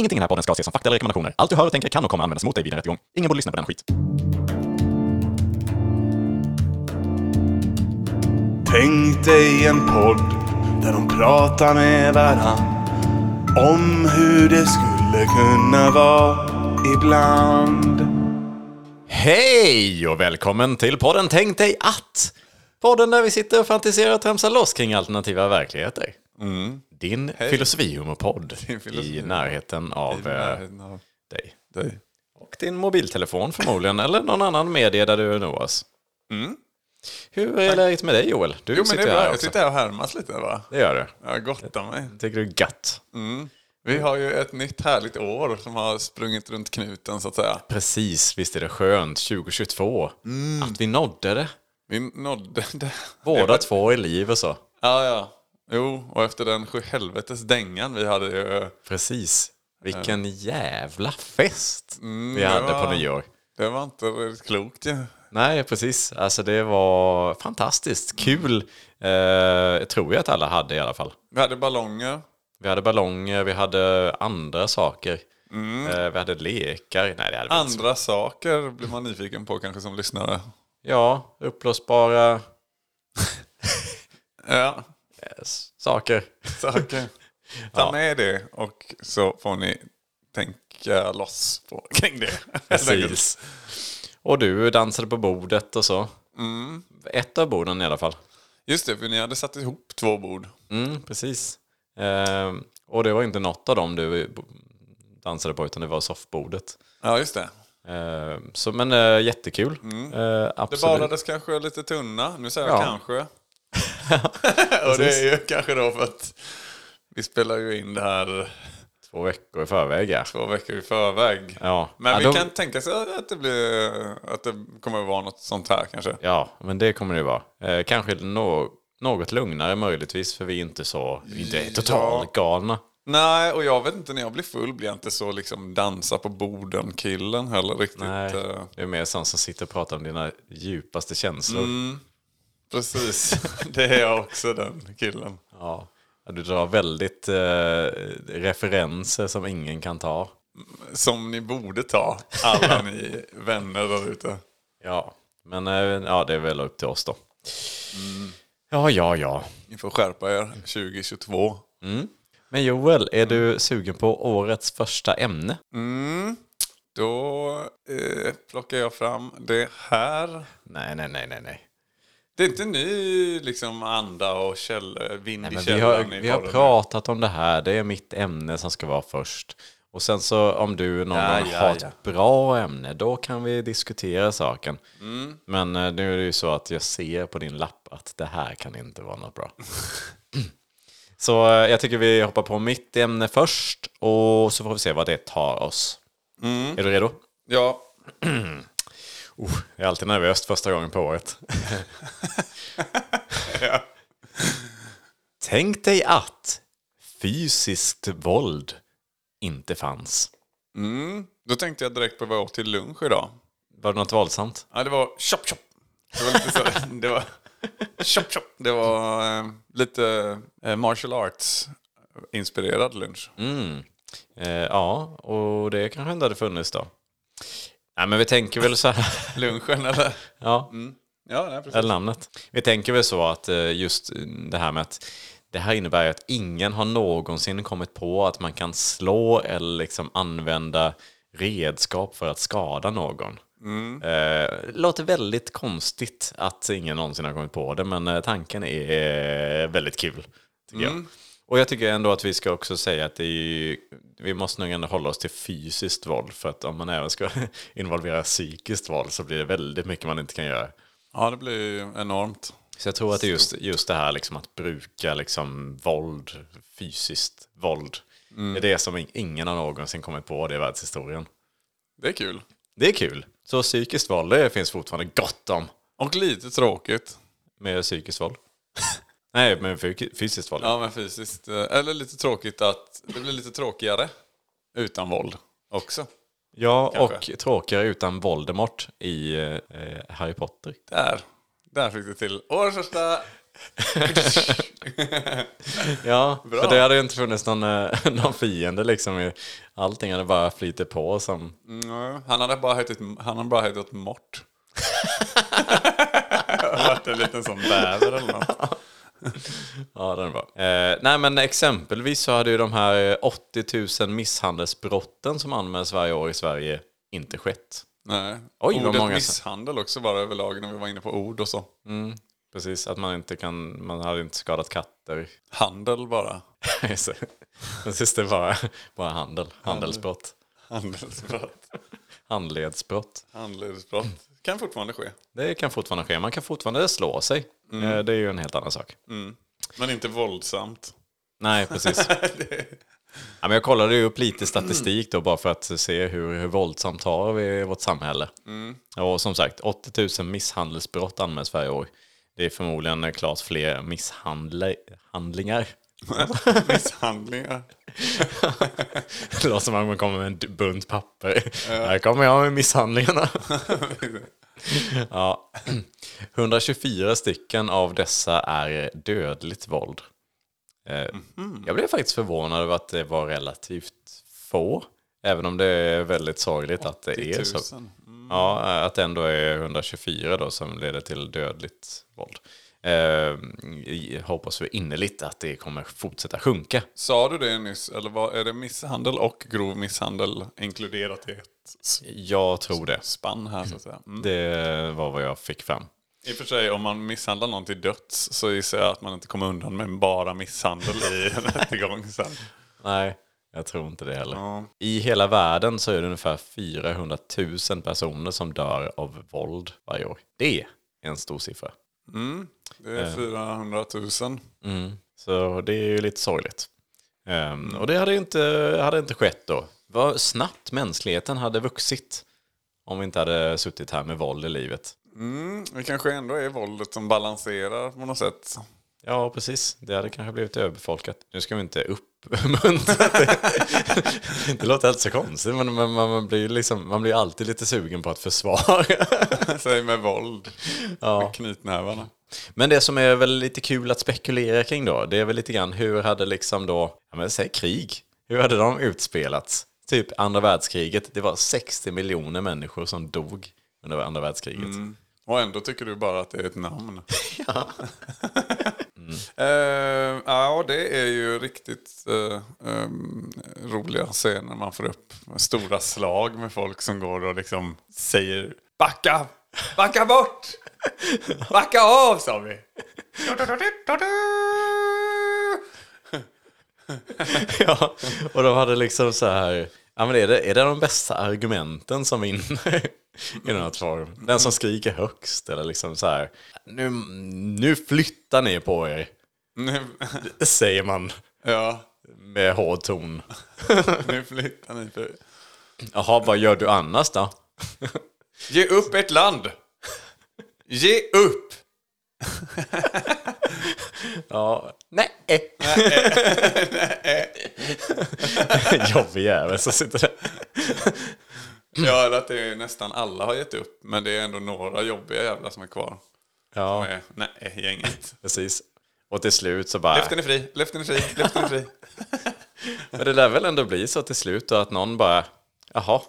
Ingenting i den här podden ska ses som fakta eller rekommendationer. Allt du hör och tänker kan och kommer användas mot dig vid en rättegång. Ingen borde lyssna på den skit. Tänk dig en podd där de pratar med varann om hur det skulle kunna vara ibland. Hej och välkommen till podden Tänk dig att! Podden där vi sitter och fantiserar och tramsar loss kring alternativa verkligheter. Din filosofihumorpodd Din filosofi- i närheten av eh, närheten av dig. dig. Och din mobiltelefon förmodligen, eller någon annan media där du når oss. Hur är läget med dig Joel? Du Mm. Jo men det är sitter bra, jag sitter här och härmas lite va? Det gör du. Jag gottar mig. Tycker du är gött? Vi har ju ett nytt härligt år som har sprungit runt knuten så att säga. Precis, visst är det skönt 2022 Mm. att vi nådde det. Vi nådde det. Båda två i liv och så. Ja, ja. Jo, och efter den sjuhelvetes dängan vi hade ju... Precis. Vilken jävla fest vi Mm, det hade på var- nyår. Det var inte riktigt klokt ju. Nej, precis. Alltså det var fantastiskt kul. Eh, tror jag att alla hade i alla fall. Vi hade ballonger. Vi hade ballonger, vi hade andra saker. Eh, vi hade lekar. Nej, det hade vi. Andra saker blir man nyfiken på kanske som lyssnare. Ja, uppblåsbara Ja, eh, saker. saker. Ta med det och så får ni tänka loss på, kring det. Precis. Och du dansade på bordet och så. Ett av borden i alla fall. Just det, för ni hade satt ihop två bord. Mm, precis. Eh, och det var inte något av dem du dansade på, utan det var soffbordet. Ja, just det. Eh, så, men eh, jättekul. Eh, Mm. Det absolut. badades kanske lite tunna. Nu säger jag Ja. kanske. och det är ju kanske då för att vi spelar ju in det här Två veckor i förväg, ja. två veckor i förväg. Ja. Men ja, vi då- kan tänka sig att det, blir, att det kommer att vara något sånt här kanske. Ja, men det kommer det vara. Eh, kanske nå- något lugnare möjligtvis, för vi är inte så, vi är inte totalt galna. Nej, och jag vet inte, när jag blir full blir jag inte så liksom dansa på borden-killen heller riktigt. Nej, eh, det är mer sån som sitter och pratar om dina djupaste känslor. Mm. Precis, det är jag också den killen. Ja. Du drar väldigt eh, referenser som ingen kan ta. Som ni borde ta, alla ni vänner där ute. Ja, men eh, ja, det är väl upp till oss då. Ja, ja, ja. Ni får skärpa er 2022. Men Joel, är du sugen på årets första ämne? Då eh, plockar jag fram det här. Nej, nej, nej, nej, nej. Det är inte ny liksom anda och käll, vind nej i men vi har, i vi har pratat om det här. Det är mitt ämne som ska vara först. Och sen så om du någon Ja, ja, har ett ja. bra ämne, då kan vi diskutera saken. Mm. Men eh, nu är det ju så att jag ser på din lapp att det här kan inte vara något bra. så eh, jag tycker vi hoppar på mitt ämne först och så får vi se vad det tar oss. Mm. Är du redo? Ja, Oh, jag är alltid nervös första gången på året. ja. Tänk dig att fysiskt våld inte fanns. Mm. Då tänkte jag direkt på vad jag åt till lunch idag. Var det något våldsamt? Ja, det var chop chop. Det var lite så. det var chop chop. Det var eh, lite eh, martial arts inspirerad lunch. Mm. Eh, ja, och det kanske inte hade funnits då. Nej, men vi tänker väl så här. Lunchen eller? ja, Ja, nej, precis. eller namnet. Vi tänker väl så att eh, just det här med att det här innebär ju att ingen har någonsin kommit på att man kan slå eller liksom använda redskap för att skada någon. Eh, låter väldigt konstigt att ingen någonsin har kommit på det, men eh, tanken är eh, väldigt kul. Tycker jag. Och jag tycker ändå att vi ska också säga att är ju, vi måste nog ändå hålla oss till fysiskt våld, för att om man även ska involvera psykiskt våld så blir det väldigt mycket man inte kan göra. Ja, det blir enormt. Så jag tror att det är just, just det här liksom att bruka liksom våld, fysiskt våld. Det är det som in- ingen har någonsin kommit på det i världshistorien. Det är kul. Det är kul. Så psykiskt våld, det finns fortfarande gott om Och lite tråkigt. med psykiskt våld. Nej, men fy- fysiskt våld. Ja, men fysiskt. eh, Eller lite tråkigt att det blir lite tråkigare utan våld också. Ja, Kanske. och tråkigare utan Voldemort i eh, Harry Potter. Där. Där fick du till årets första Ja, Bra. för det hade ju inte funnits någon, eh, någon fiende liksom. Allting hade bara flyttit på som... Mm, han hade bara hetat, han hade bara hetat Mort. Varit en liten sån bäver eller något. Ja, den är bra. Eh, nej, men exempelvis så hade ju de här 80 000 misshandelsbrotten som anmäls varje år i Sverige inte skett. Nej. Oj, Ordet många misshandel också bara överlag när vi var inne på ord och så. Precis, att man inte kan, man hade inte skadat katter. Handel bara. Precis, det var bara handel, handelsbrott, Handelsbrott. handledsbrott. Handelsbrott. Kan fortfarande ske. Det kan fortfarande ske, man kan fortfarande slå sig. Eh, Det är ju en helt annan sak. Men inte våldsamt. Nej, precis. Ja, men jag kollade ju upp lite statistik då bara för att se hur, hur våldsamt har vi i vårt samhälle. Och som sagt, 80 000 misshandelsbrott anmäls varje år. Det är förmodligen klart fler misshandlingar. Misshandlingar. Det låter som att man kommer med en bunt papper. Här kommer jag med misshandlingarna. ja. 124 stycken av dessa är dödligt våld. Eh, Jag blev faktiskt förvånad över att det var relativt få. Även om det är väldigt sorgligt att det är så. 10 000. Ja, att det ändå är 124 då som leder till dödligt våld. Eh, hoppas vi innerligt att det kommer fortsätta sjunka. Sa du det nyss? Eller vad, är det misshandel och grov misshandel inkluderat i ett Jag tror det. spann här så att säga? Mm. Det var vad jag fick fram. I och för sig, om man misshandlar någon till döds så gissar jag att man inte kommer undan med bara misshandel i en rättegång sen. Nej, jag tror inte det heller. Ja. I hela världen så är det ungefär 400 000 personer som dör av våld varje år. Det är en stor siffra. Det är 400 000. Mm. Så det är ju lite sorgligt. Ehm, och det hade inte, hade inte skett då. Vad snabbt mänskligheten hade vuxit om vi inte hade suttit här med våld i livet. Mm, det kanske ändå är våldet som balanserar på något sätt. Ja, precis. Det hade kanske blivit överbefolkat. Nu ska vi inte uppmuntra det. Det låter helt så konstigt, men man, man, man, blir liksom, man blir alltid lite sugen på att försvara. Säg med våld. Ja. Med knytnävarna. Men det som är väl lite kul att spekulera kring då, det är väl lite grann hur hade liksom då, ja men säg krig, hur hade de utspelats? Typ andra världskriget, det var 60 miljoner människor som dog under andra världskriget. Och ändå tycker du bara att det är ett namn. ja. Eh, ja, det är ju riktigt eh, ehm, roliga scener. Man får upp stora slag med folk som går och liksom säger Backa! Backa bort! Backa av sa vi! Ja, och de hade liksom så här, ja men är det, är det de bästa argumenten som vinner i något form? Den som skriker högst eller liksom så här, nu, nu flyttar ni på er, Nu, säger man ja, med hård ton. nu flyttar ni. För... Jaha, vad gör du annars då? Ge upp ett land! Ge upp! Ja, nej. Jobbig jävel som sitter där. Ja, att det är nästan alla har gett upp. Men det är ändå några jobbiga jävlar som är kvar. Ja, Nej, nej gänget. precis. Och till slut så bara... Leften är fri, leften är fri, leften är fri. Men det lär väl ändå bli så till slut då att någon bara... Jaha,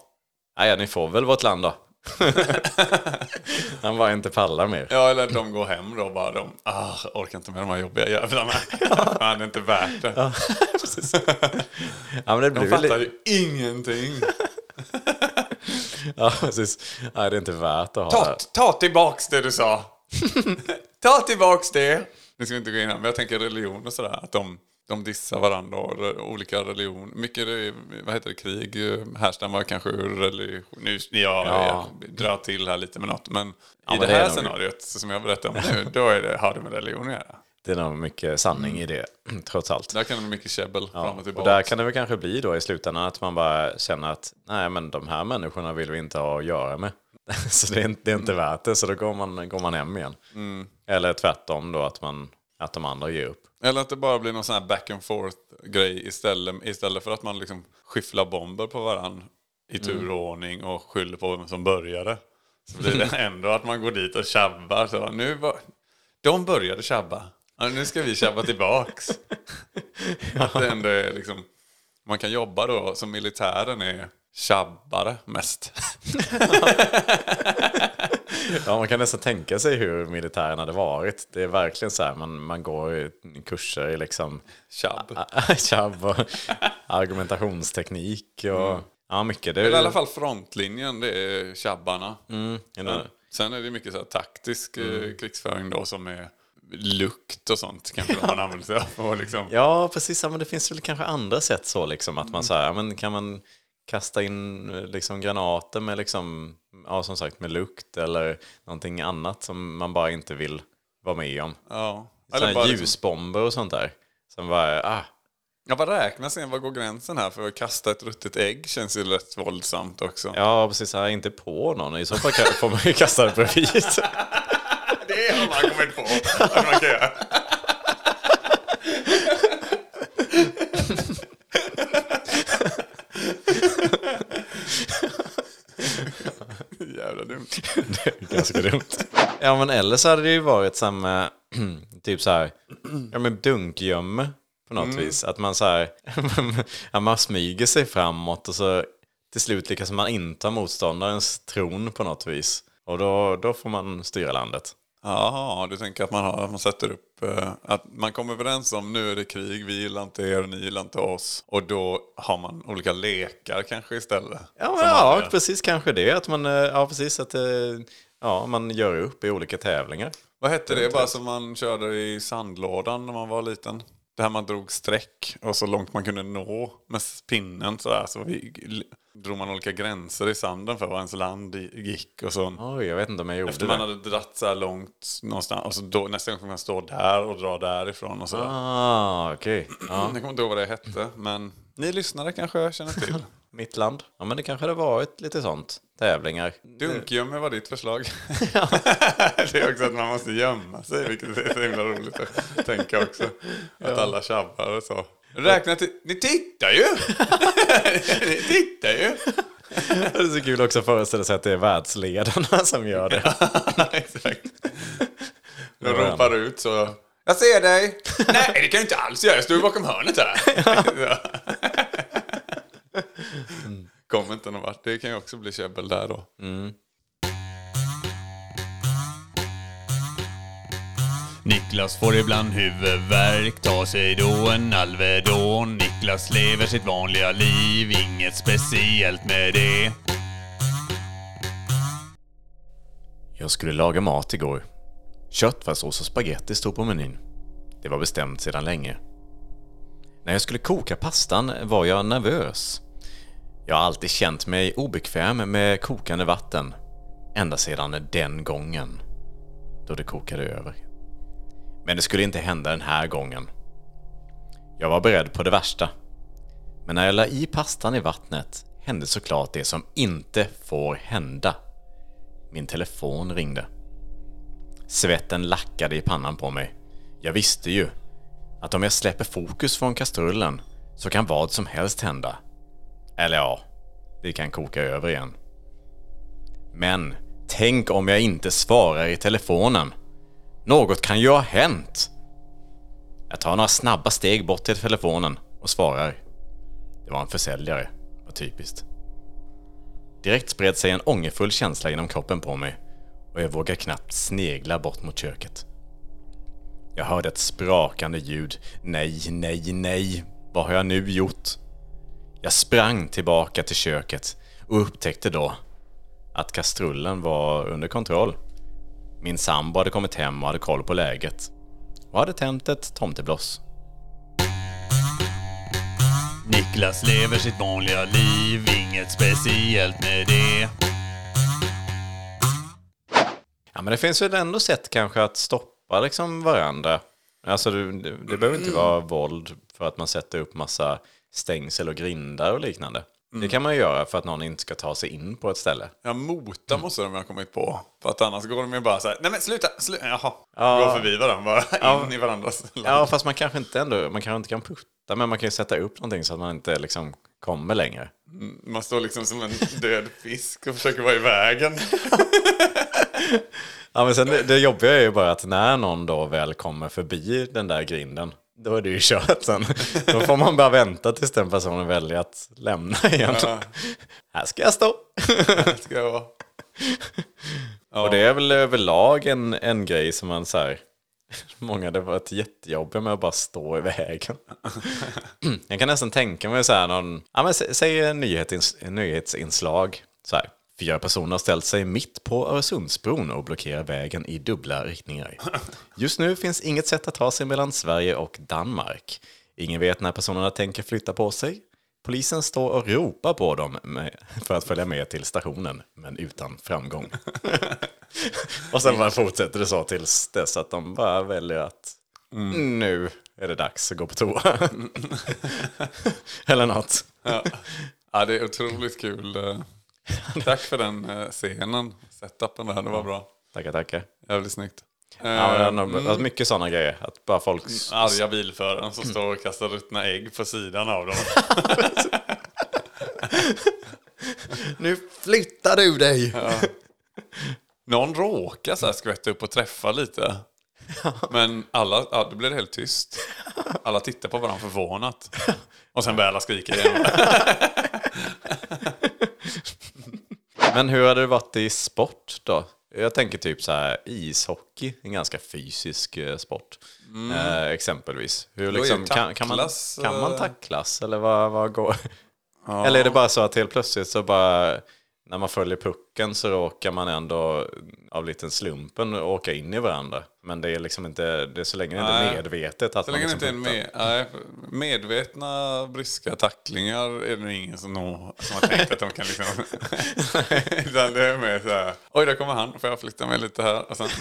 nej, ni får väl vårt land då. Han bara inte pallar mer. Ja, eller de går hem då bara. De ah, orkar inte med de här jobbiga jävlarna. Det är inte värt det. Ja, precis. Ja, men det De fattar ju ingenting. Ja, precis. Nej, det är inte värt att ha Ta, det. ta tillbaks det du sa. ta tillbaks det. Nu ska vi inte gå in här, men jag tänker religion och sådär. Att de, de dissar varandra och olika religion. Mycket, vad heter det, krig eh, härstammar kanske ur religion. Nu, ja, Ja. jag drar till här lite med något. Men Ja, i det det här är nog- scenariot som jag berättade om nu, då är det, har det med religion att göra. Det är nog mycket sanning i det, trots allt. Där kan det bli mycket käbbel fram och Och tillbaka. där kan det väl kanske bli då i slutändan att man bara känner att nej men de här människorna vill vi inte ha att göra med. Så det är inte, det är inte värt det, så då går man, går man hem igen. Eller tvärtom då att, man, att de andra ger upp. Eller att det bara blir någon sån här back and forth grej istället, istället för att man liksom skyfflar bomber på varann i tur och ordning och skyller på vem som började. Så blir det ändå att man går dit och tjabbar. Så nu var, de började tjabba. Ja, nu ska vi tjabba tillbaks. Att det ändå är liksom, man kan jobba då som militären är tjabbare mest. Ja, man kan nästan tänka sig hur militären hade varit. Det är verkligen så här, man, man går i kurser i liksom Tjabb. tjabb och argumentationsteknik och ja, mycket. Det Eller i alla är, fall frontlinjen, det är tjabbarna. mm, eller- Sen är det mycket så här taktisk eh, krigsföring då som är lukt och sånt kanske de man använder sig av. Liksom. Ja, precis. Ja, men det finns väl kanske andra sätt så liksom att man så här, ja, men kan man kasta in eh, liksom granater med liksom, ja som sagt med lukt eller någonting annat som man bara inte vill vara med om. Ja. Här liksom, ljusbomber och sånt där. Som bara, ah, ja, vad räknas sen? Vad går gränsen här? För att kasta ett ruttet ägg känns ju rätt våldsamt också. ja precis, här, inte på någon. I så fall får man ju kasta det bredvid. Det har man kommit på att man kan göra. Jävla dumt. Ganska dumt. Ja men eller så hade det ju varit samma, typ så här, ja men dunkgömme på något vis. Att man så här, ja, man smyger sig framåt och så till slut lyckas man inta motståndarens tron på något vis. Och då, då får man styra landet. Jaha, du tänker att man, har, man sätter upp, eh, att man kommer överens om nu är det krig, vi gillar inte er och ni gillar inte oss. Och då har man olika lekar kanske istället. Ja, ja precis kanske det. Att man, eh, ja precis, att eh, ja, man gör upp i olika tävlingar. Vad hette det bara som man körde i sandlådan när man var liten? Det här man drog streck och så långt man kunde nå med pinnen sådär. Så vi, drog man olika gränser i sanden för var ens land gick och så. Oj, jag vet inte om jag gjorde Efter det. man hade dratt så här långt någonstans och så då, nästa gång får man stå där och dra därifrån och sådär. Ah, okej. Ja. Jag kommer inte ihåg vad det hette men ni lyssnare kanske känner till. Mitt land. Ja, men det kanske hade varit lite sånt. Tävlingar. Dunkgömme var ditt förslag. det är också att man måste gömma sig, vilket är så himla roligt att tänka också. Att alla tjabbar och så. Räkna till... Ni tittar ju! ni tittar ju! Det är så kul också att föreställa sig att det är världsledarna som gör det. Exakt. De ropar ut så... Jag ser dig! Nej, det kan jag inte alls göra. Jag står bakom hörnet här. Kom inte någon vart. Det kan ju också bli käbbel där då. Niklas får ibland huvudvärk, tar sig då en Alvedon. Niklas lever sitt vanliga liv, inget speciellt med det. Jag skulle laga mat igår. Köttfärssås och spaghetti stod på menyn. Det var bestämt sedan länge. När jag skulle koka pastan var jag nervös. Jag har alltid känt mig obekväm med kokande vatten. Ända sedan den gången. Då det kokade över. Men det skulle inte hända den här gången. Jag var beredd på det värsta. Men när jag la i pastan i vattnet hände såklart det som inte får hända. Min telefon ringde. Svetten lackade i pannan på mig. Jag visste ju att om jag släpper fokus från kastrullen så kan vad som helst hända. Eller ja, det kan koka över igen. Men tänk om jag inte svarar i telefonen. Något kan ju ha hänt. Jag tar några snabba steg bort till telefonen och svarar. Det var en försäljare. Vad typiskt. Direkt spred sig en ångerfull känsla genom kroppen på mig och jag vågar knappt snegla bort mot köket. Jag hörde ett sprakande ljud. Nej, nej, nej. Vad har jag nu gjort? Jag sprang tillbaka till köket och upptäckte då att kastrullen var under kontroll. Min sambo hade kommit hem och hade koll på läget och hade tänt ett tomtebloss. Niklas lever sitt vanliga liv, inget speciellt med det. Ja, men det finns väl ändå sätt kanske att stoppa liksom varandra. Alltså det, det, det behöver inte vara våld för att man sätter upp massa stängsel och grindar och liknande. Det kan man ju göra för att någon inte ska ta sig in på ett ställe. Ja, mota måste de ha kommit på. För att annars går de ju bara så här, nej men sluta, sluta, jaha. Ja. Gå förbi varandra bara, Ja. in i varandras land. Ja, fast man kanske inte ändå, man kanske inte kan putta, men man kan ju sätta upp någonting så att man inte liksom kommer längre. Man står liksom som en död fisk och försöker vara i vägen. Ja, men sen det, det jobbiga är ju bara att när någon då väl kommer förbi den där grinden, då är det ju kört sen. Då får man bara vänta tills den personen väljer att lämna igen. Här ska jag stå. Ska jag vara. Och det är väl överlag en, en grej som man så här, många hade varit jättejobbiga med att bara stå i vägen. Jag kan nästan tänka mig så här någon, ja men sä- säg en nyhetsinslag så här. Fyra personer har ställt sig mitt på Öresundsbron och blockerar vägen i dubbla riktningar. Just nu finns inget sätt att ta sig mellan Sverige och Danmark. Ingen vet när personerna tänker flytta på sig. Polisen står och ropar på dem för att följa med till stationen, men utan framgång. och sen bara fortsätter det så tills dess att de bara väljer att nu är det dags att gå på toa. Eller något. Ja. ja, det är otroligt kul. Tack för den eh, scenen. Setupen där, det var bra. Tackar, tackar. Jävligt snyggt. Ja, men det är Eh, alltså mycket sådana grejer. Att bara folk... Arga bilföraren som står och kastar ruttna ägg på sidan av dem. Nu flyttar du dig! Någon råkar så här skvätta upp och träffa lite. Men alla, ja, då blir det helt tyst. Alla tittar på varandra förvånat. Och sen börjar alla skrika igen. Men hur hade det varit i sport då? Jag tänker typ så här ishockey, en ganska fysisk eh, sport. Eh, exempelvis. Hur Mm. liksom, kan, kan, man, kan man eh, tacklas? Eller vad, vad går... Eller är det bara så att helt plötsligt så bara... När man följer pucken så råkar man ändå av liten slumpen åka in i varandra. Men det är liksom inte, det är så länge det inte är medvetet att Så länge det liksom inte är med, medvetna bryska tacklingar är det ingen som, nå- som har tänkt att de kan liksom... Utan det är mer så här, oj där kommer han, får jag flytta mig lite här? Och sen...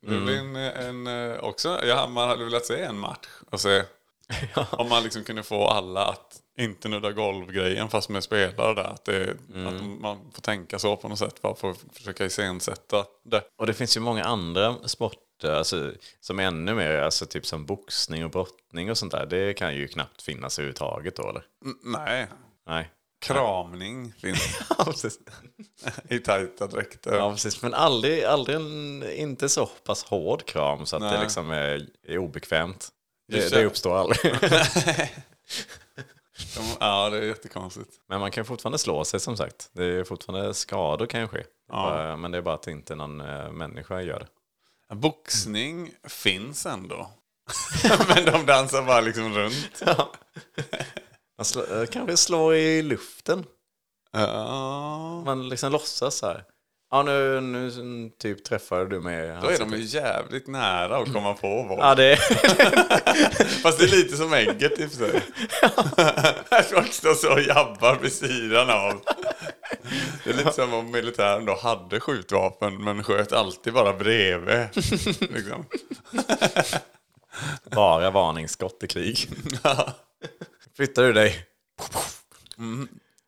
Det blir en, en, eh, också, ja, man hade velat se en match och se om man liksom kunde få alla att inte nudda golvgrejen fast med spelare där. Att, det, att man får tänka så på något sätt bara för att försöka iscensätta det. Och det finns ju många andra sporter alltså, som är ännu mer, alltså typ som boxning och brottning och sånt där. Det kan ju knappt finnas överhuvudtaget då eller? Mm, nej, Nej. kramning finns Ja, precis. i tajta dräkter. Ja, precis. Men aldrig, aldrig en, inte så pass hård kram så att det Nej. liksom är, är obekvämt. Det, det. det uppstår aldrig. De, ja, det är jättekonstigt. Men man kan fortfarande slå sig som sagt. Det är fortfarande skador kan ju ske. Bara- Men det är bara att inte någon eh, människa gör det. Boxning finns ändå. Men de dansar bara liksom runt. Man slå, eh, kanske slår i luften. Ja. Man liksom låtsas så här. Ja, nu, nu typ träffade du mig. Då är de ju jävligt nära att komma på våld. Ja, det Fast det är lite som ägget i och för sig. Folk står så och jabbar vid sidan av. Det är lite som om militären då hade skjutvapen men sköt alltid bara bredvid. Liksom. bara varningsskott i krig. Flyttar du dig?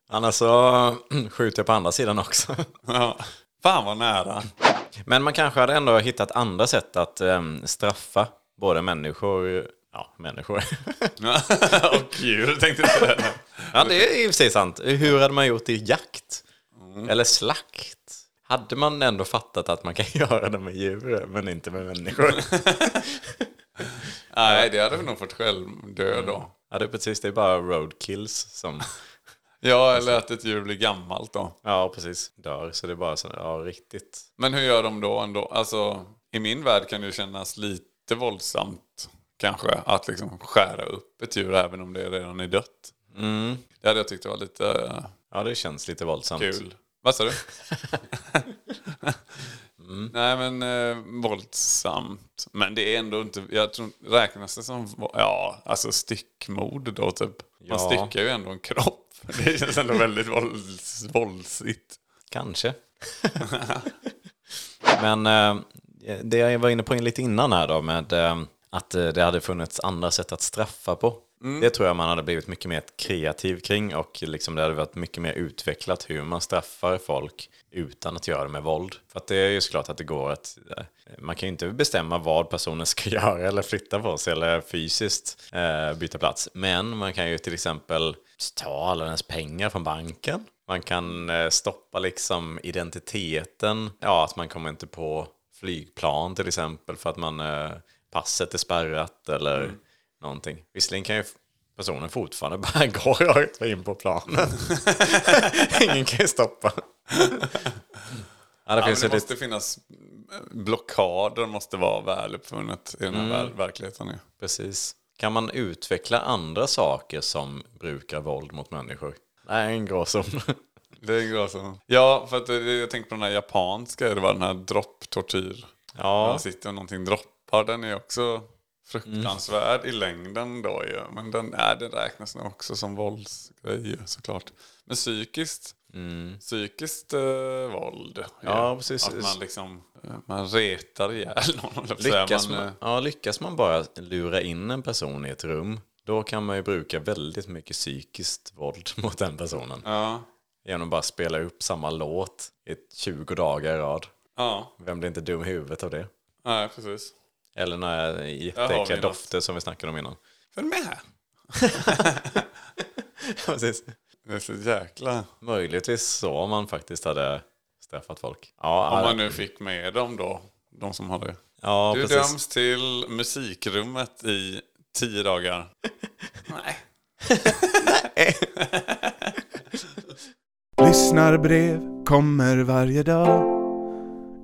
Annars så skjuter jag på andra sidan också. Ja. Fan vad nära. Men man kanske hade ändå hittat andra sätt att em, straffa både människor, ja människor. och djur tänkte jag ja det är i och för sig sant. Hur hade man gjort i jakt? Eller slakt? Hade man ändå fattat att man kan göra det med djur men inte med människor? Nej, det hade vi nog fått självdö då. ja det är precis, det är bara roadkills som, Ja, eller att ett djur blir gammalt då. ja precis, dör. Så det är bara så, ja riktigt. Men hur gör de då ändå? Alltså, i min värld kan det ju kännas lite våldsamt kanske att liksom skära upp ett djur även om det redan är dött. Det hade jag tyckt var lite Ja det känns lite våldsamt. kul. Vad sa du? Nej men eh, våldsamt. Men det är ändå inte, jag tror, räknas det som, ja, alltså styckmord då typ. Man Ja. styckar ju ändå en kropp. Det känns ändå väldigt vålds, våldsigt. Kanske. Men eh, det jag var inne på lite innan här då med eh, att eh, det hade funnits andra sätt att straffa på. Det tror jag man hade blivit mycket mer kreativ kring och liksom det hade varit mycket mer utvecklat hur man straffar folk utan att göra det med våld. För att det är ju såklart att det går att eh, man kan ju inte bestämma vad personen ska göra eller flytta på sig eller fysiskt eh, byta plats. Men man kan ju till exempel ta alla ens pengar från banken. Man kan eh, stoppa liksom identiteten. Ja, att man kommer inte på flygplan till exempel för att man eh, passet är spärrat eller någonting. Visserligen kan ju personen fortfarande bara gå rakt in på planet. Ingen kan ju stoppa. ja, det Ja, det måste lite, finnas blockader, måste vara väluppfunnet i den här ver- verkligheten. ju. precis. Kan man utveckla andra saker som brukar våld mot människor? Nej, en gråzon. Det är gråzon. Ja, för att eh, jag tänker på den här japanska, det var den här dropptortyr. Ja, Man sitter och någonting droppar, den är också fruktansvärd i längden då ju. Men den, nej, den räknas nog också som våldsgrej såklart. Men psykiskt, psykiskt eh, våld. ju. Ja, precis. Att man liksom, man retar ihjäl någon. lyckas man, man, eh, ja, lyckas man bara lura in en person i ett rum, då kan man ju bruka väldigt mycket psykiskt våld mot den personen. Ja, Genom att bara spela upp samma låt i 20 dagar i rad. ja, Vem blir inte dum i huvudet av det? nej precis. Eller har jätteäckliga något. dofter som vi snackade om innan. Följ med här. Precis. Det är så jäkla... Möjligtvis så om man faktiskt hade straffat folk. Ja, Om man nu fick med dem då, de som hade... ja Du precis. döms till musikrummet i tio dagar. Nej. Lyssnarbrev kommer varje dag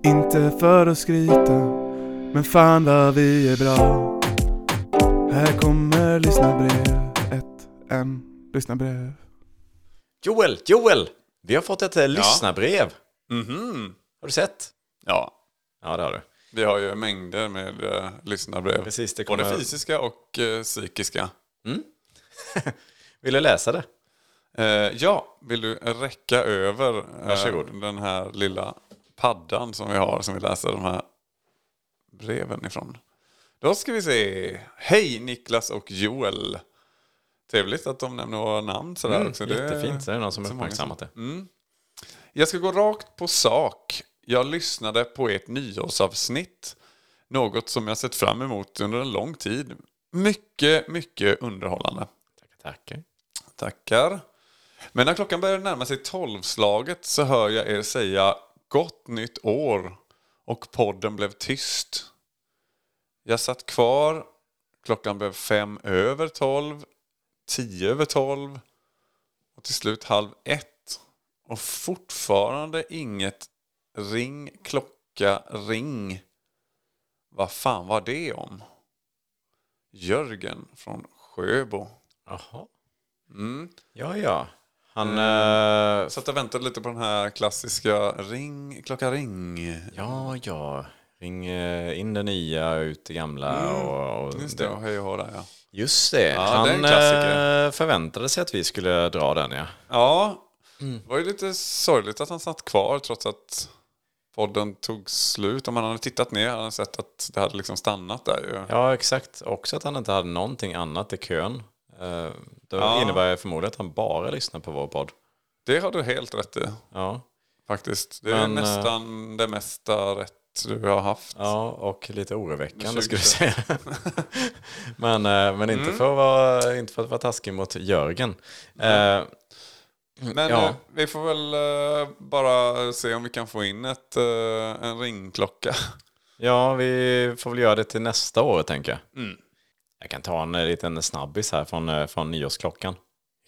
Inte för att skryta Men fan vad vi är bra Här kommer lyssnarbrev Ett, en, lyssnarbrev Joel, Joel! Vi har fått ett eh, lyssnarbrev. Mhm. Har du sett? Ja, Ja, det har du. vi har ju mängder med uh, lyssnarbrev. Precis, det Både kommer- fysiska och eh, psykiska. Vill du läsa det? Eh, ja, vill du räcka över eh, Varsågod. den här lilla paddan som vi har som vi läser de här breven ifrån. Då ska vi se. Hej Niklas och Joel. Trevligt att de nämner våra namn sådär Mm, också. jättefint. Det är någon som så många uppmärksammat det. Mm. Jag ska gå rakt på sak. Jag lyssnade på ert nyårsavsnitt. Något som jag sett fram emot under en lång tid. Mycket, mycket underhållande. Tackar, tackar. Tackar. Men när klockan börjar närma sig tolvslaget så hör jag er säga gott nytt år och podden blev tyst. Jag satt kvar, klockan blev fem över tolv, tio över tolv och till slut halv ett. Och fortfarande inget ring, klocka, ring. Vad fan var det om? Jörgen från Sjöbo. Jaha. Mm. Ja, ja. Han... eh, Satt och väntade lite på den här klassiska ring, klocka ring. ja, ja. Ring eh, in det nya, ut det gamla. Och, och Mm. Just det, och hej och där ja. Just det. Ja, han det eh, förväntade sig att vi skulle dra den, ja. Ja, Mm. det var ju lite sorgligt att han satt kvar trots att podden tog slut. Om han hade tittat ner hade han sett att det hade liksom stannat där ju. Ja, exakt. Också att han inte hade någonting annat i kön. Eh, Det Ja. innebär förmodligen att han bara lyssnar på vår podd. Det har du helt rätt i Ja, faktiskt. Det är Men, nästan det mesta rätt du har haft. ja och lite oroväckande skulle jag säga. men men Mm. inte, för att vara, inte för att vara taskig mot Jörgen. Eh, Men Ja. eh, vi får väl eh, bara se om vi kan få in ett, eh, en ringklocka. Ja, vi får väl göra det till nästa år, tänker jag. Mm. Jag kan ta en eh, liten snabbis här från, eh, från nyårsklockan.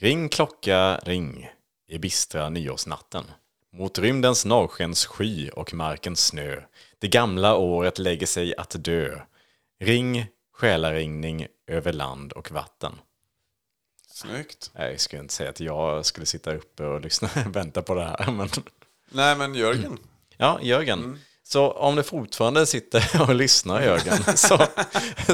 Ring klocka, ring i bistra nyårsnatten. Mot rymdens norrskenssky och markens snö. Det gamla året lägger sig att dö. Ring, själaringning över land och vatten. Snyggt. Jag skulle inte säga att jag skulle sitta uppe och lyssna, vänta på det här. Men Nej men Jörgen. Ja, Jörgen. Så om du fortfarande sitter och lyssnar, Jörgen, så,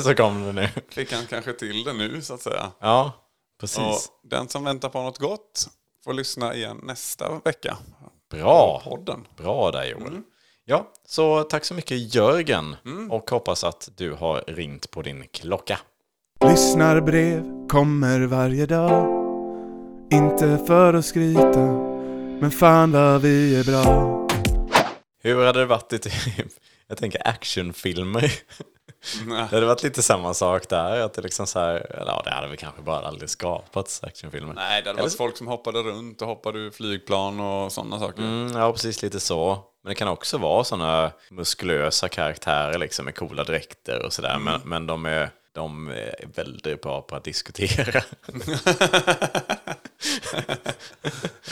så kommer det nu. Fick han kanske till det nu så att säga. Ja, precis. Och den som väntar på något gott får lyssna igen nästa vecka. Bra. På podden. Bra där, Joel. Ja, så tack så mycket, Jörgen. Och hoppas att du har ringt på din klocka. Lyssnarbrev kommer varje dag Inte för att skryta Men fan vad vi är bra Hur hade det varit i typ, jag tänker actionfilmer? Det hade varit lite samma sak där. Att det liksom så här, eller ja, det hade väl kanske bara aldrig skapats actionfilmer. Nej, det hade varit folk som hoppade runt och hoppade ur flygplan och sådana saker. Mm, ja, precis lite så. Men det kan också vara sådana muskulösa karaktärer liksom med coola dräkter och sådär. Men, men de, är, de är väldigt bra på att diskutera.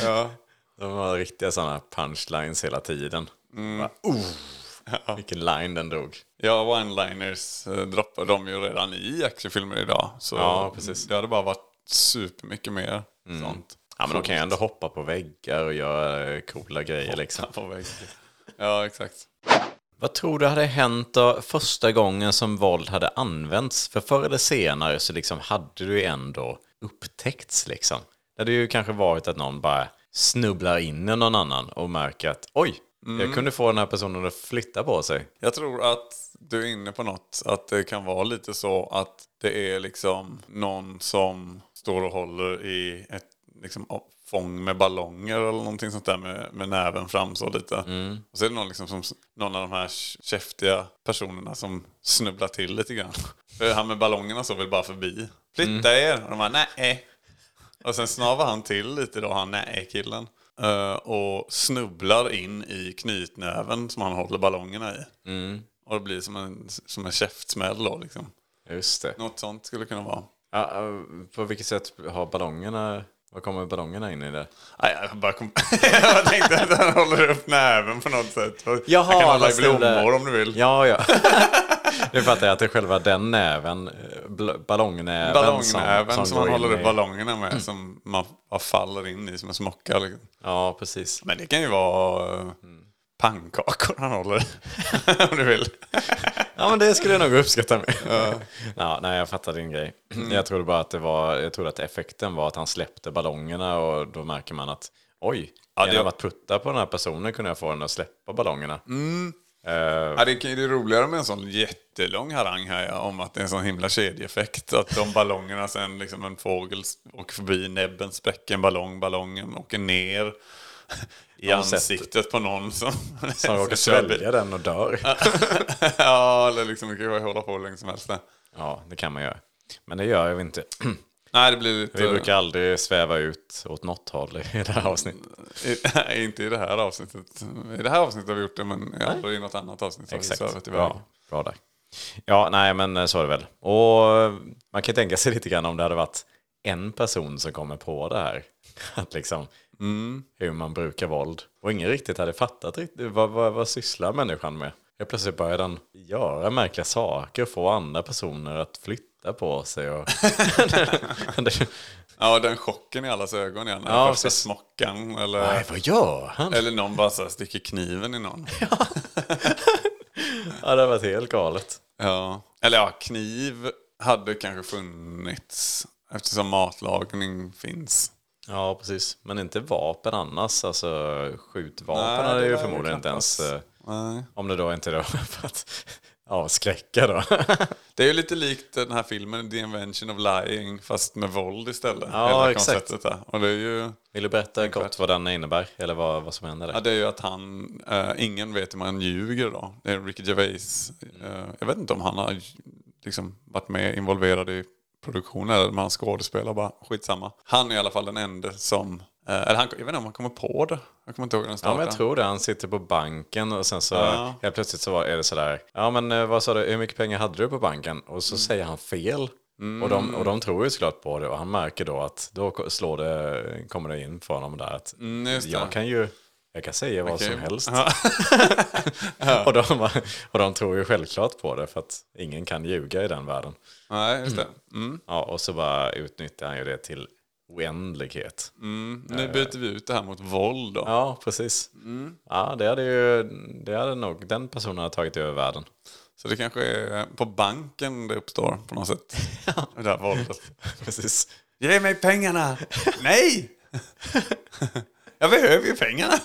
Ja. De har riktiga sådana punchlines hela tiden. Bara, oh, Vilken line den drog. Ja, one-liners eh, droppar de ju redan i actionfilmer idag. Så Ja, precis. det hade bara varit supermycket mer sånt. Ja, men de kan ju ändå hoppa på väggar och göra eh, coola grejer liksom. På väggen. Ja, exakt. Vad tror du hade hänt då första gången som våld hade använts? För förr eller senare så liksom hade du ju ändå upptäckts liksom. Det hade ju kanske varit att någon bara snubblar in i någon annan och märker att oj, jag kunde få den här personen att flytta på sig. Jag tror att du är inne på något. Att det kan vara lite så att det är liksom någon som står och håller i ett liksom, fång med ballonger eller någonting sånt där med, med näven fram så lite. Och så är det någon, liksom som, någon av de här käftiga personerna som snubblar till lite grann. För han med ballongerna så vill bara förbi. Flytta er! Och de bara nej. Och sen snavar han till lite då, han nej-killen. Eh, och snubblar in i knytnäven som han håller ballongerna i. Och det blir som en, som en käftsmäll då liksom. Just det. Något sånt skulle det kunna vara. Ja, eh, på vilket sätt har ballongerna, vad kommer ballongerna in i det? Nej, jag, bara kom... jag tänkte att han håller upp näven på något sätt. Jaha, han kan hålla i blommor om du vill. Ja, ja. nu fattar jag att det är själva den näven, eh, ballongnäven, Ballongnäven som, han går håller in upp i- ballongerna med. Som man faller in i som en smocka. Liksom. Ja, precis. Men det kan ju vara eh, pannkakor han håller om du vill. Ja, men det skulle jag nog uppskatta med. ja, nej, jag fattar din grej. Jag trodde bara att det var, jag trodde att effekten var att han släppte ballongerna och då märker man att oj, Ja, genom det- att putta på den här personen kunde jag få den att släppa ballongerna. Eh, Ja, det kan ju det roligare med en sån jättelång harang här ja, om att det är en sån himla kedjeeffekt. Att de ballongerna sen, liksom en fågel åker förbi näbben, spräcker en ballong, ballongen åker ner i sett- ansiktet på någon som... som råkar svälja den och dör. ja, eller liksom det kan ju hålla på hur länge som helst. där. Ja, det kan man göra. Men det gör jag inte. Nej, det blir lite... Vi brukar aldrig sväva ut åt något håll i det här avsnittet. Nej, inte i det här avsnittet. I det här avsnittet har vi gjort det, men aldrig i något annat avsnitt har vi Exakt. svävat iväg. Ja, bra där. Ja, nej, men eh, så är det väl. Och eh, man kan tänka sig lite grann om det hade varit en person som kommer på det här. Att liksom, hur man brukar våld. Och ingen riktigt hade fattat riktigt vad, vad, vad sysslar människan med. Helt plötsligt börjar den göra märkliga saker och få andra personer att flytta på sig. Och Ja, den chocken i allas ögon igen. Ja, första precis. smockan eller... nej, vad gör han? Eller någon bara så sticker kniven i någon. Ja, det har varit helt galet. Ja. Eller ja, kniv hade kanske funnits eftersom matlagning finns. Ja, precis. Men inte vapen annars. Alltså skjutvapen Nej, hade ju förmodligen inte ens... eh, Nej. Om det då inte då för att avskräcka då. Det är ju lite likt den här filmen The Invention of Lying fast med våld istället. Ja, Hela exakt. där. Och det är ju, Vill du berätta kort vad den innebär? Eller vad, vad som händer ja, där? det är ju att han, eh, ingen vet hur man ljuger då. Det är Ricky Gervais. Eh, jag vet inte om han har liksom varit med involverad i produktionen eller om han skådespelar bara. Skitsamma. Han är i alla fall den enda som, eller han, jag vet inte om han kommer på det. Jag kommer inte ihåg den Ja, startade. men jag tror det. Han sitter på banken och sen så Ja. helt plötsligt så är det sådär. Ja, men eh, vad sa du? Hur mycket pengar hade du på banken? Och Mm. så säger han fel. Och, de, och de tror ju såklart på det och han märker då att då slår det, kommer det in för honom där att Mm, jag kan ju jag kan säga vad Okej. som helst. Ja. och, de, och de tror ju självklart på det för att ingen kan ljuga i den världen. Nej, just det. Mm. Ja, och så bara utnyttjar han ju det till oändlighet. Mm. Nu byter vi ut det här mot våld då. Ja, precis. Ja, det hade ju, det hade nog, den personen har tagit över världen. Så det kanske är på banken det uppstår på något sätt. Det här våldet. Precis. Ge mig pengarna! Nej! Jag behöver ju pengarna!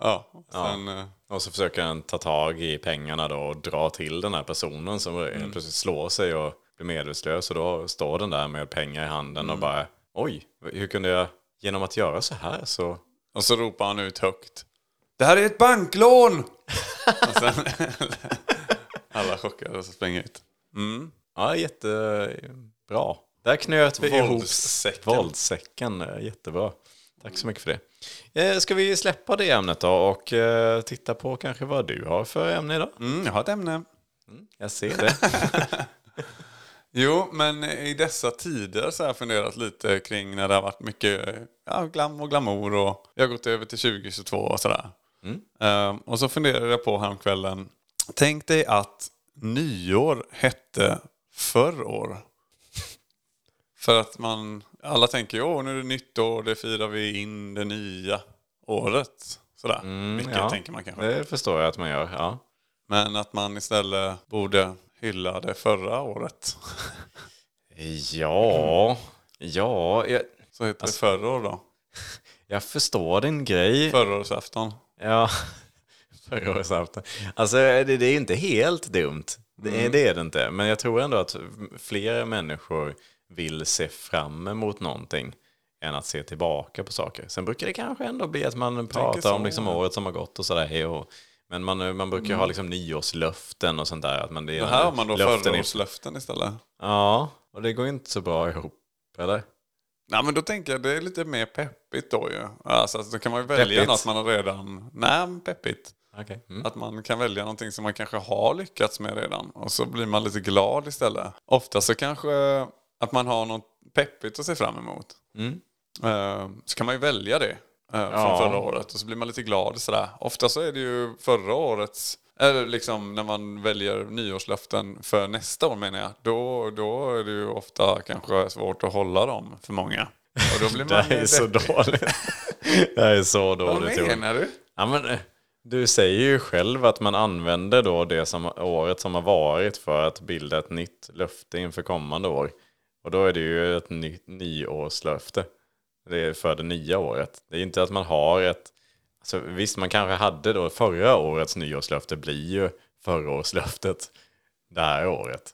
ja, sen... eh, Och så försöker han ta tag i pengarna då och dra till den här personen som helt plötsligt slår sig och blir medvetslös. Och då står den där med pengar i handen och bara oj, hur kunde jag genom att göra så här så... Och så ropar han ut högt. Det här är ett banklån! Och sen alla chockade och så springer ut. Mm. Ja, jättebra. Där knöt vi ihop Våldssäcken. våldssäcken. Eh, Jättebra. Tack så mycket för det. Eh, Ska vi släppa det ämnet då och eh, titta på kanske vad du har för ämne idag? Mm, jag har ett ämne. Jag ser det. Jo, men i dessa tider så har jag funderat lite kring när det har varit mycket ja, glam och glamour och jag har gått över till 2022 och sådär. Ehm, och så funderade jag på häromkvällen. Tänk dig att nyår hette förr år. För att man, alla tänker ju nu är det nytt år, det firar vi in det nya året. Sådär, mycket ja. tänker man kanske. Det förstår jag att man gör. Ja. Men att man istället borde hylla det förra året. Ja, ja jag, Så heter det förra år då. jag förstår din grej. Förrårsafton. Ja, förra årsafton. Alltså det, det är inte helt dumt. Det, är, det är det inte. Men jag tror ändå att fler människor vill se fram emot någonting än att se tillbaka på saker. Sen brukar det kanske ändå bli att man pratar om liksom året som har gått och sådär. Och, men man, man brukar ju ha liksom nyårslöften och sånt där. Att man, det är Det här har man då löften i- förrårslöften istället. Ja, och det går inte så bra ihop. Eller? Nej men då tänker jag det är lite mer peppigt då ju. Alltså, alltså, då kan man ju välja Peppigt? något man har redan... Nej, peppigt. Okej. Mm. Att man kan välja någonting som man kanske har lyckats med redan. Och så blir man lite glad istället. Ofta så kanske att man har något peppigt att se fram emot. Mm. Eh, så kan man ju välja det eh, från Ja. förra året. Och så blir man lite glad sådär. Ofta så är det ju förra årets... Eller liksom när man väljer nyårslöften för nästa år menar jag. Då, då är det ju ofta kanske svårt att hålla dem för många. Och då blir Det man här är så dåligt. Det här är så Vad dåligt. Johan. menar du? Ja, men, eh, du säger ju själv att man använder då det som, året som har varit för att bilda ett nytt löfte inför kommande år. Och då är det ju ett nytt nyårslöfte. Det för det nya året. Det är inte att man har ett... Alltså, visst, man kanske hade då förra årets nyårslöfte blir ju förra årslöftet det här året.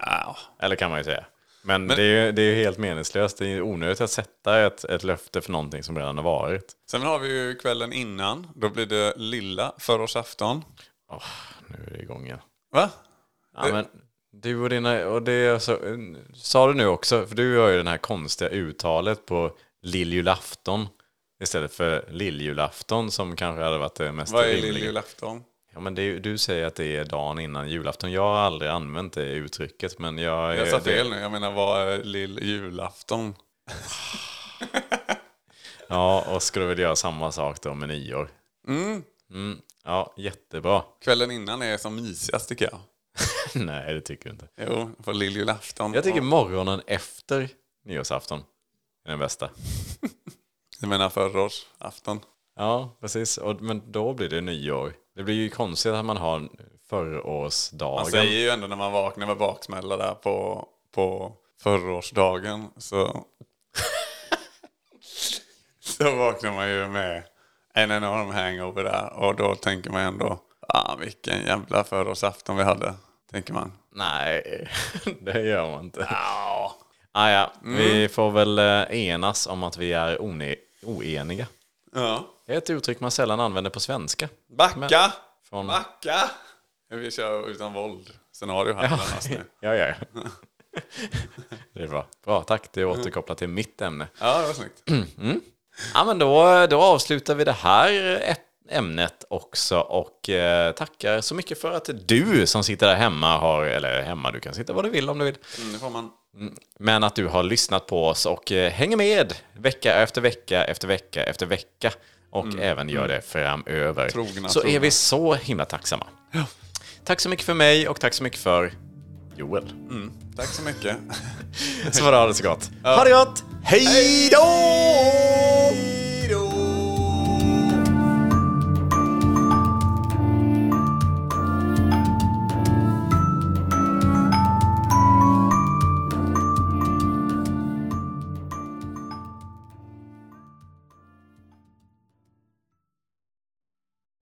Ja. Eller kan man ju säga. Men, det är ju det är helt meningslöst. Det är onödigt att sätta ett, ett löfte för någonting som redan har varit. Sen har vi ju kvällen innan. Då blir det lilla förårsafton. Åh, nu är det igång igen. Va? Ja, men du och dina, och det så, sa du nu också, för du har ju det här konstiga uttalet på lilljulafton istället för lilljulafton som kanske hade varit det mest Vad är lilljulafton? Ja, men det du säger att det är dagen innan julafton. Jag har aldrig använt det uttrycket, men jag... Jag sa det- fel nu. Jag menar vad är lilljulafton? Ja, och skulle väl göra samma sak då med nyår. Mm. Mm, ja, jättebra. Kvällen innan är som mysigast tycker jag. Nej, det tycker du inte. Jo, på lilljulafton. Jag tycker morgonen efter nyårsafton är den bästa. Jag menar förrårsafton. Ja, precis. Och, men då blir det nyår. Det blir ju konstigt att man har förrårsdagen. Man säger ju ändå när man vaknar med baksmälla där på, på förrårsdagen så... så vaknar man ju med en enorm hangover där. Och då tänker man ändå, ah, vilken jävla förrårsafton vi hade. Tänker man. Nej, det gör man inte. Ja. Ah, ja. Vi får väl eh, enas om att vi är oeniga. Ja. Det är ett uttryck man sällan använder på svenska. Backa! Från... Backa! Vi kör utan våld scenario här. Ja, ja. ja. Det är bra. Bra, tack. Det återkopplar till mitt ämne. Ja, det var snyggt. Ja, men då, då avslutar vi det här ämnet också och eh, tackar så mycket för att du som sitter där hemma har, eller hemma, du kan sitta var du vill om du vill, Mm, det får man. men att du har lyssnat på oss och eh, hänger med vecka efter vecka efter vecka efter vecka och även gör det framöver. Trogna, så är trogna. vi så himla tacksamma. Tack så mycket för mig och tack så mycket för Joel. Tack så mycket. Så får du ha det så gott. Ha det gott! Hej då!